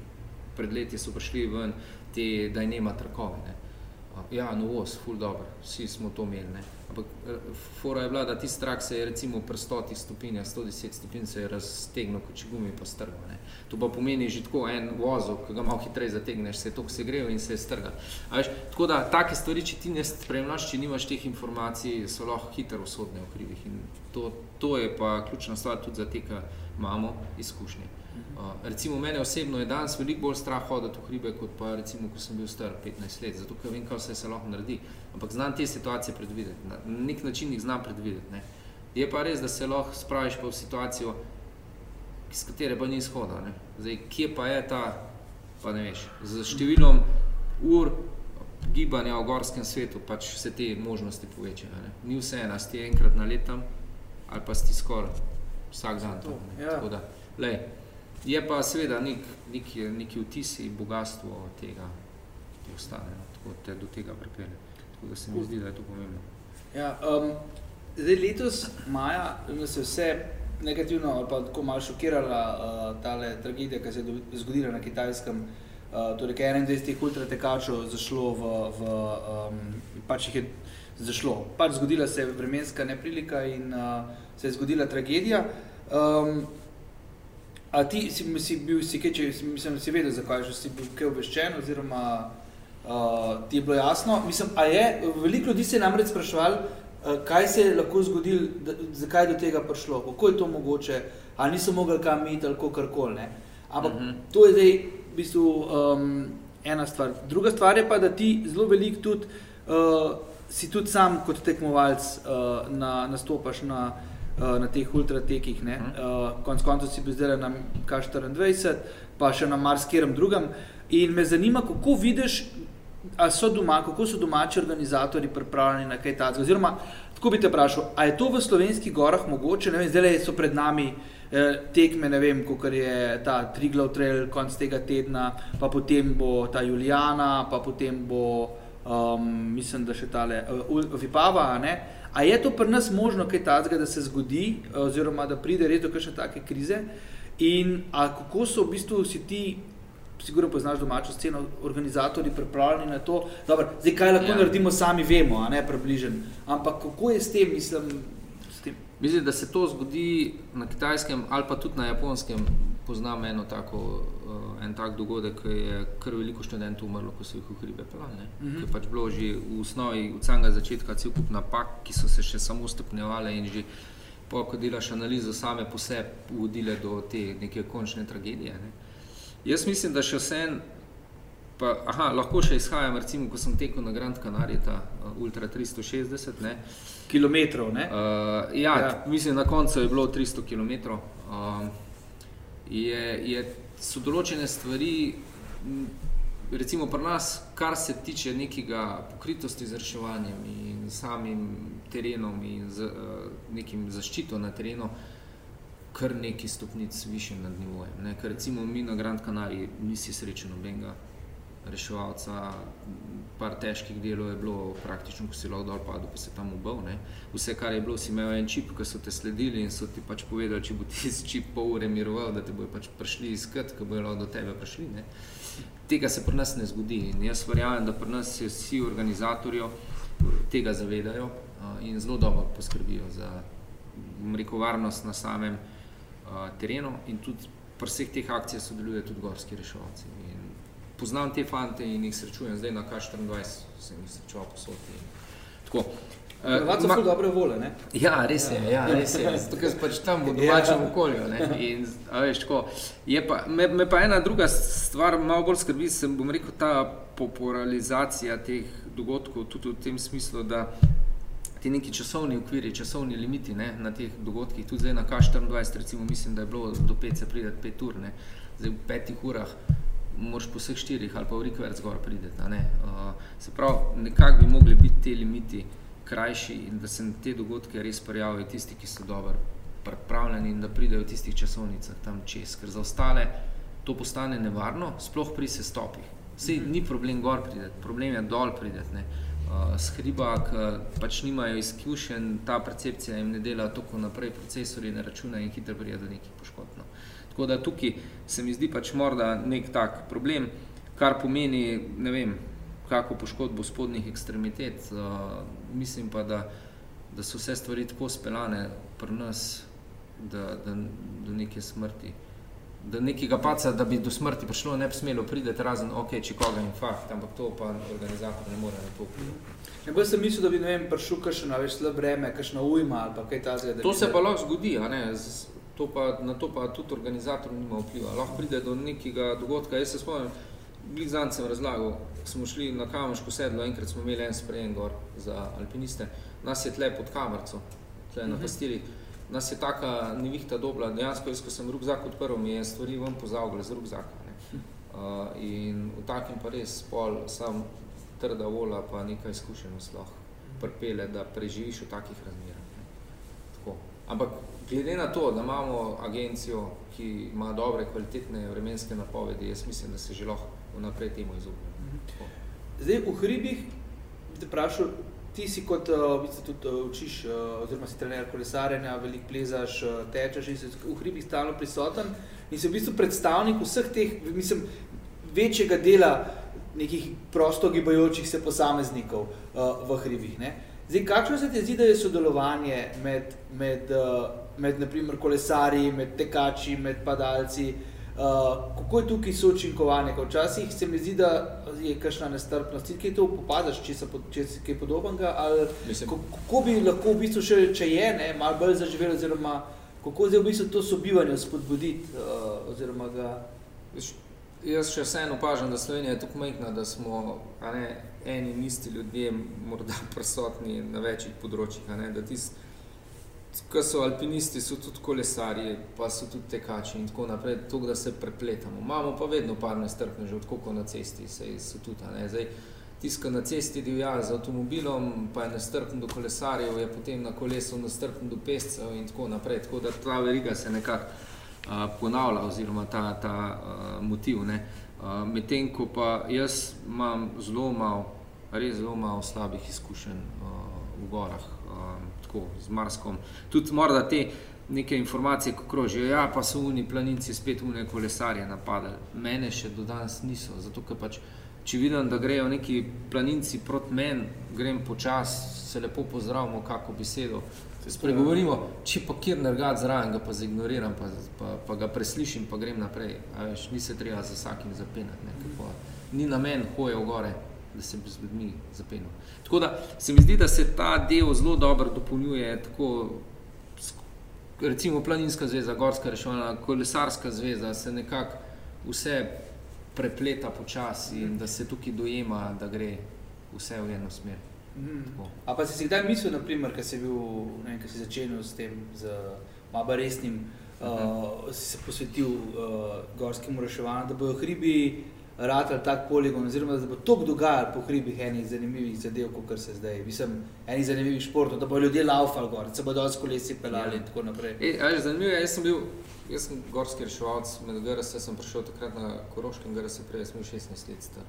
pred leti so prišli ven te, da je nema trakove. Ne. Ja, novost, ful dobro, vsi smo to imeli. Ne. Ampak eh, fora je bila, da ti strak se je recimo pri 100 stopinjah, 110 stopinj se je raztegnil, kot če gumi pa strgal. Ne. To pa pomeni že tako en vozok, ki ga malo hitreje zategneš, se je tok segreval in se je strgal. Veš, tako da take stvari, če ti ne spremljaš, če nimaš teh informacij, so lahko hitro usodne v krivih. In to, to je pa ključna stvar tudi za te, ki imamo izkušnje. Uh, recimo mene osebno je danes veliko bolj strah hoditi v hribe, kot pa recimo, ko sem bil star 15 let, zato ker vem, kaj vse se lahko naredi. Ampak znam te situacije predvideti, na nek način jih znam predvideti. Ne. Je pa res, da se lahko spraviš pa v situacijo, iz katere pa ni izhoda. Ne. Zdaj, kje pa je ta, pa ne veš, z številom ur gibanja v gorskem svetu pač se te možnosti povečajo. Ne. Ni vse ena, sti enkrat na letam ali pa sti skoraj vsak dan. To, ja. Tako da, lej, Je pa seveda nek, nek, neki vtis in bogatstvo tega, ki ostane, no, tako te do tega pripelje. Tako da se mi zdi, da je to pomembno. Ja, um, zdaj letos maja, da se vse negativno ali pa tako malo šokirala uh, tale tragedija, ki se je zgodila na kitajskem, uh, torej 21 ultratekačev zašlo v, v um, pač jih je zašlo. Pač zgodila se je vremenska neprilika in uh, se je zgodila tragedija. Um, A ti si, si bil, si, kaj, če, mislim, si vedel, zakaj si bil kaj obveščen, oziroma uh, ti je bilo jasno. Mislim, a je, veliko ljudi se je namreč spraševali, uh, kaj se je lahko zgodilo, zakaj je do tega prišlo, kako je to mogoče, ali niso mogli kam iti ali kakorkoli. Ampak uh mhm. -huh. to je zdaj v bistvu um, ena stvar. Druga stvar je pa, da ti zelo veliko tudi, uh, si tudi sam kot tekmovalc uh, na, nastopaš na na teh ultratekih. Uh, konec koncev si bil zdaj na K24, pa še na marskerem drugem. In me zanima, kako vidiš, so doma, kako so domači organizatori pripravljeni na kaj takega. Oziroma, tako bi te vprašal, ali je to v slovenskih gorah mogoče? Vem, zdaj so pred nami eh, tekme, ne vem, kot je ta Triglav Trail konc tega tedna, pa potem bo ta Juliana, pa potem bo, um, mislim, da še tale uh, Vipava. Ne? A je to pri nas možno, kaj takega, da se zgodi, oziroma da pride res do kakšne take krize? In kako so v bistvu si ti, sigurno poznaš domačo sceno, organizatori pripravljeni na to, da zdaj kaj lahko ja. naredimo, sami vemo, a ne približen. Ampak kako je s tem, mislim? S tem? Mislim, da se to zgodi na kitajskem ali pa tudi na japonskem. Poznam eno tako en tak dogodek, ki je kar veliko študentov umrlo, ko so jih v hribe pelali. Mm -hmm. Ker pač bilo že v osnovi, od samega začetka, cel kup napak, ki so se še samo stopnjevale in že po, ko delaš analizo, same po sebi vodile do te neke končne tragedije. Ne. Jaz mislim, da še vse en, pa aha, lahko še izhajam, recimo, ko sem tekel na Grand Canaria, ta uh, Ultra 360, ne. Kilometrov, ne? Uh, ja, ja, mislim, na koncu je bilo 300 kilometrov. Uh, je, je so določene stvari, recimo pri nas, kar se tiče nekega pokritosti z reševanjem in samim terenom in z uh, nekim zaščito na terenu, kar neki stopnic više nad nivojem. Ne? Ker recimo mi na Grand Canari nisi srečen nobenega reševalca, par težkih delov je bilo praktično, ko si lahko dol padel, pa se tam ubil. Ne. Vse, kar je bilo, si imel en čip, ki so te sledili in so ti pač povedali, če bo ti čip pol ure miroval, da te bojo pač prišli iskat, ko bojo do tebe prišli. Ne. Tega se pri nas ne zgodi in jaz verjamem, da pri nas se vsi organizatorji tega zavedajo in zelo dobro poskrbijo za rekel, varnost na samem terenu in tudi pri vseh teh akcijah sodelujejo tudi gorski reševalci. In poznam te fante in jih srečujem, zdaj na K24 sem jih srečal posodi. Hrvatsko uh, so dobre vole, ne? Ja, res je, ja, res je. Zato, ker pač tam v domačem ja. okolju, ne? In, a veš, tako, je pa, me, me pa ena druga stvar malo bolj skrbi, sem bom rekel, ta popularizacija teh dogodkov, tudi v tem smislu, da ti neki časovni okviri, časovni limiti ne, na teh dogodkih, tudi zdaj na K24, recimo, mislim, da je bilo do 5 se pridati 5 ur, ne? Zdaj v petih urah moraš po vseh štirih ali pa v rikverc gor prideti. Uh, se pravi, nekako bi mogli biti te limiti krajši in da se na te dogodke res prijavijo tisti, ki so dobro pripravljeni in da pridejo v tistih časovnicah tam čez. Ker za ostale to postane nevarno, sploh pri sestopih. Sej ni problem gor prideti, problem je dol prideti. Uh, s hriba, ki pač nimajo izkušenj, ta percepcija jim ne dela tako naprej, procesori ne računajo in hitro pride do nekih poškodb. No. Tako da tukaj se mi zdi pač morda nek tak problem, kar pomeni, ne vem, kako poškodbo spodnjih ekstremitet. Uh, mislim pa, da, da so vse stvari tako speljane pri nas, da, da do neke smrti. Da nekega paca, da bi do smrti prišlo, ne bi smelo priti, razen ok, če koga infarkt, ampak to pa organizator ne more na to vplivati. Ne bo sem mislil, da bi vem, prišel kakšno več slab vreme, kakšno ujma ali kaj takega. To se pa lahko zgodi, a ne? To pa, na to pa tudi organizator nima vpliva. Lahko pride do nekega dogodka. Jaz se spomnim, Blik zanj sem razlagal, smo šli na Kamoško sedlo, enkrat smo imeli en sprejem gor za alpiniste, nas je tle pod kamerco, tle na mhm. pastiri, nas je taka nevihta dobla, dejansko jaz, ko sem rukzak odprl, mi je stvari ven pozavgle z rukzaka. Ne. Uh, in v takim pa res pol sam trda vola pa nekaj izkušenost lahko prpele, da preživiš v takih razmerah. Ampak glede na to, da imamo agencijo, ki ima dobre, kvalitetne vremenske napovedi, jaz mislim, da se že lahko vnaprej temu izognemo. Zdaj, v hribih, bi te vprašal, ti si kot, uh, v bistvu tudi uh, učiš, uh, oziroma si trener kolesarjenja, velik plezaš, uh, tečeš in si v hribih stalno prisoten in si v bistvu predstavnik vseh teh, mislim, večjega dela nekih prosto gibajočih se posameznikov uh, v hribih. Ne? Zdaj, kakšno se ti zdi, da je sodelovanje med, med, med naprimer kolesarji, med tekači, med padalci, uh, kako je tukaj sočinkovanje? Včasih se mi zdi, da je kakšna nestrpnost. Kaj to popadaš, če se če si kaj podobnega? Kako bi lahko v bistvu še, če je, ne, malo bolj zaživel, oziroma kako zdaj v bistvu to sobivanje spodbuditi? Uh, oziroma ga... Jaz še vseeno opažam, da Slovenija je tako majhna, da smo ne, eni in isti ljudje morda prisotni na večjih področjih. Da tisti ko so alpinisti, so tudi kolesarji, pa so tudi tekači in tako naprej, tako da se prepletamo. Imamo pa vedno par nestrpne, že odkoko na cesti se so tudi. Zdaj, tiska na cesti divja z avtomobilom, pa je nestrpen do kolesarjev, je potem na kolesu nestrpen do pescev in tako naprej. Tako da ta veriga se nekako uh, ponavlja oziroma ta, ta uh, motiv. Uh, Medtem ko pa jaz imam zelo malo, res zelo malo slabih izkušenj uh, v gorah tako z Marskom. Tudi morda te neke informacije, ko krožijo, ja, pa so oni planinci spet une kolesarje napadali. Mene še do danes niso, zato ker pač, če vidim, da grejo neki planinci proti meni, grem počas, se lepo pozdravimo, kako besedo. Spregovorimo, če pa kjer nergati zraven, ga pa zignoriram, pa, pa, pa ga preslišim, pa grem naprej. Veš, ni se treba za vsakim zapenati. Ne, ni na meni hoje v gore da se z ljudmi zapenil. Tako da se mi zdi, da se ta del zelo dobro dopolnjuje, tako recimo Planinska zveza, Gorska reševalna, Kolesarska zveza, se nekako vse prepleta počasi in da se tukaj dojema, da gre vse v eno smer. Mm. A pa si si kdaj mislil, naprimer, ko si bil, ne ko si začenil s tem, z malo resnim, uh, si se posvetil uh, gorskemu reševanju, da bojo hribi ratal tak poligon, oziroma da bo to dogajalo po hribih enih zanimivih zadev, kot se zdaj. Mislim, enih zanimivih športov, da bo ljudje laufali gor, se bodo s kolesi pelali ja. in tako naprej. E, ali, zanimivo je, jaz sem bil, jaz sem gorski reševalc, med GRS sem prišel takrat na Koroškem GRS, prej sem bil 16 let star.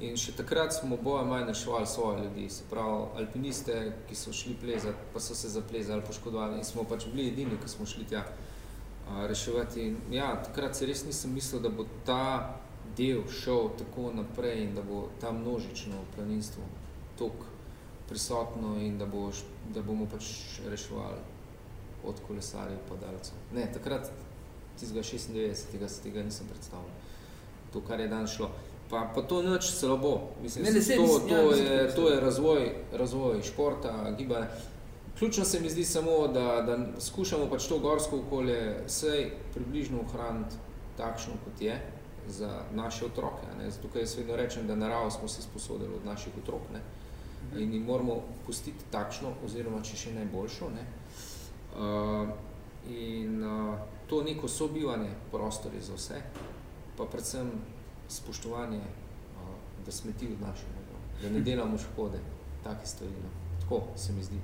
In še takrat smo boje manj reševali svoje ljudi, se pravi alpiniste, ki so šli plezati, pa so se zaplezali, poškodovali in smo pač bili edini, ki smo šli tja reševati. In ja, takrat se res nisem mislil, da bo ta del šel tako naprej in da bo ta množično planinstvo tako prisotno in da, bo, da bomo pač reševali od kolesarjev pa dalcev. Ne, takrat, tistega 96. se tega nisem predstavljal. To, kar je dan šlo. Pa, pa to nič slabo. Mislim, ne, ne, to, to, to, ja, je, to je razvoj, razvoj športa, gibanja. Ključno se mi zdi samo, da, da skušamo pač to gorsko okolje vsej približno ohraniti takšno, kot je za naše otroke. Ne. Zato, ker jaz vedno rečem, da naravo smo se sposodili od naših otrok ne. in jim moramo pustiti takšno, oziroma če še najboljšo. Ne. Uh, in uh, to neko sobivanje prostor je za vse, pa predvsem spoštovanje, uh, da smeti od našega, da ne delamo škode, take stvari. No. Tako se mi zdi,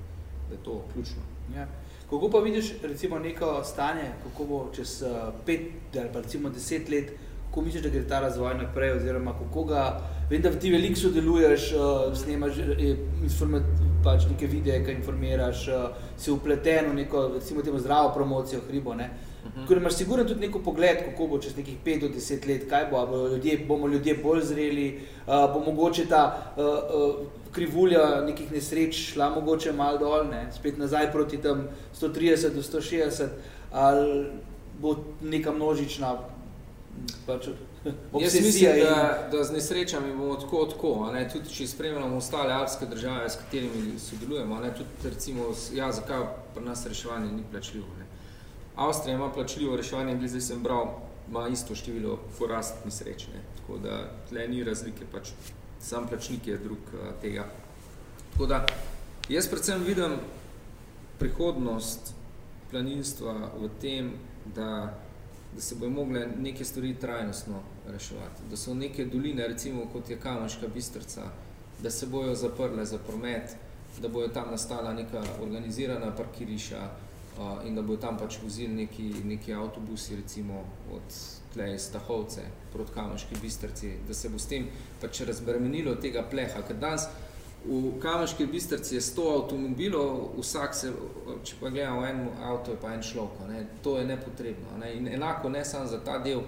da je to ključno. Ja. Kako pa vidiš recimo neko stanje, kako bo čez uh, pet ali pa recimo deset let kako misliš, da gre ta razvoj naprej, oziroma kako ga. Vem, da ti veliko sodeluješ, uh, snemaš pač neke videe, ki informiraš, uh, si upleten v neko, recimo, temo zdravo promocijo hribo. Ne? Mhm. Ker imaš sigurno tudi neko pogled, kako bo čez nekih 5 do 10 let, kaj bo, bo ljudje, bomo ljudje bolj zreli, uh, bo mogoče ta uh, uh, krivulja nekih nesreč šla mogoče malo dol, ne? spet nazaj proti tam 130 do 160, ali bo neka množična pač, Jaz mislim, da, da z nesrečami bomo tako, tako ne, tudi če spremljamo ostale alpske države, s katerimi sodelujemo, ne, tudi recimo, ja, zakaj pri nas reševanje ni plačljivo. Ne. Avstrija ima plačljivo reševanje, zdaj sem bral, ima isto število porast nesreč, ne, tako da tle ni razlike, pač sam plačnik je drug uh, tega. Tako da, jaz predvsem vidim prihodnost planinstva v tem, da da se bojo mogle neke stvari trajnostno reševati. Da so neke doline, recimo kot je Kamaška bistrca, da se bojo zaprle za promet, da bojo tam nastala neka organizirana parkiriša uh, in da bojo tam pač vozili neki, neki avtobusi, recimo od tle iz Stahovce proti Kamaški bistrci, da se bo s tem pač razbremenilo tega pleha, ker danes V Kamenški bistrci je 100 avtomobilov, vsak se, če pa gledamo en avto, je pa en šlok, ne? to je nepotrebno. Ne? In enako ne samo za ta del,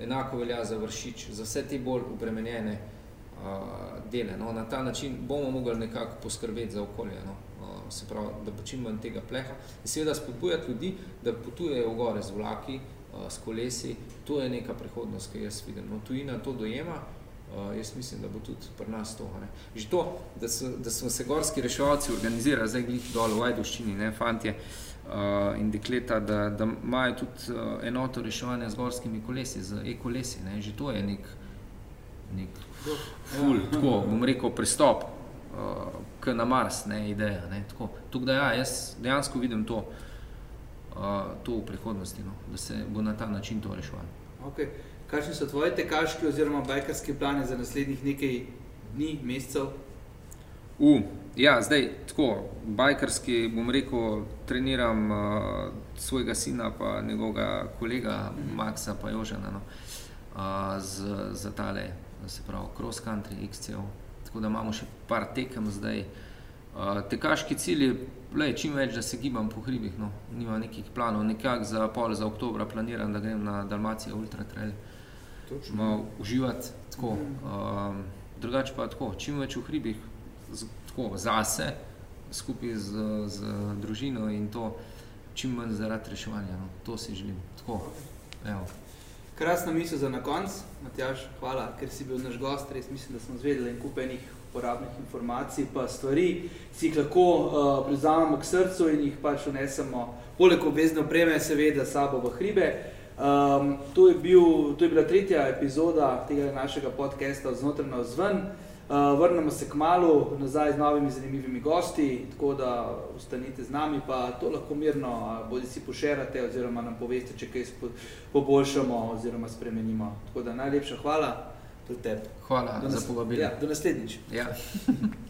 enako velja za vršič, za vse te bolj obremenjene uh, dele. No? Na ta način bomo mogli nekako poskrbeti za okolje, no? uh, se pravi, da bo čim manj tega pleha. In seveda spodbujati ljudi, da potujejo gore z vlaki, uh, s kolesi, to je neka prihodnost, ki jaz vidim. No? Tujina to dojema, Uh, jaz mislim, da bo tudi pri nas to. Ne. Že to, da, so, da smo se gorski reševalci organizirali, zdaj glih dol v Ajdoščini, ne, fantje uh, in dekleta, da, da imajo tudi uh, enoto reševanja z gorskimi kolesi, z e-kolesi. Ne. Že to je nek, nek ful, ja. tako, bom rekel, pristop uh, k na Mars, ne, ideja. Ne, tako. Tuk da ja, jaz dejansko vidim to, uh, to v prihodnosti, no, da se bo na ta način to reševalo. Okay. Kakšni so tvoji tekaški oziroma bajkarski plani za naslednjih nekaj dni, mesecev? Uh, ja, zdaj tako, bajkarski, bom rekel, treniram uh, svojega sina pa njegovega kolega mm -hmm. Maxa pa Jožana no, uh, z, za tale, se pravi, cross country, XCO. Tako da imamo še par tekem zdaj. Uh, tekaški cilj je le, čim več, da se gibam po hribih, no. nima nekih planov, nekak za pol za oktobra planiram, da grem na Dalmacijo Ultra Trail malo uživati tako. Um, drugače pa tako, čim več v hribih, z, tako zase, skupaj z, z družino in to, čim manj zaradi reševanja. No. To si želim. Tako, evo. Krasna misel za na konc, Matjaž, hvala, ker si bil naš gost, res mislim, da smo zvedeli en kup enih uporabnih informacij pa stvari, si jih lahko uh, privzamemo k srcu in jih pač unesemo, poleg obvezne opreme, seveda, sabo v hribe. Um, to, je bil, to je bila tretja epizoda tega našega podcasta Znotraj na vzven. Uh, vrnemo se k malu nazaj z novimi zanimivimi gosti, tako da ostanite z nami, pa to lahko mirno bodi si pošerate oziroma nam poveste, če kaj poboljšamo oziroma spremenimo. Tako da najlepša hvala tudi tebi. Hvala do za povabilo. Ja, do naslednjič. Ja.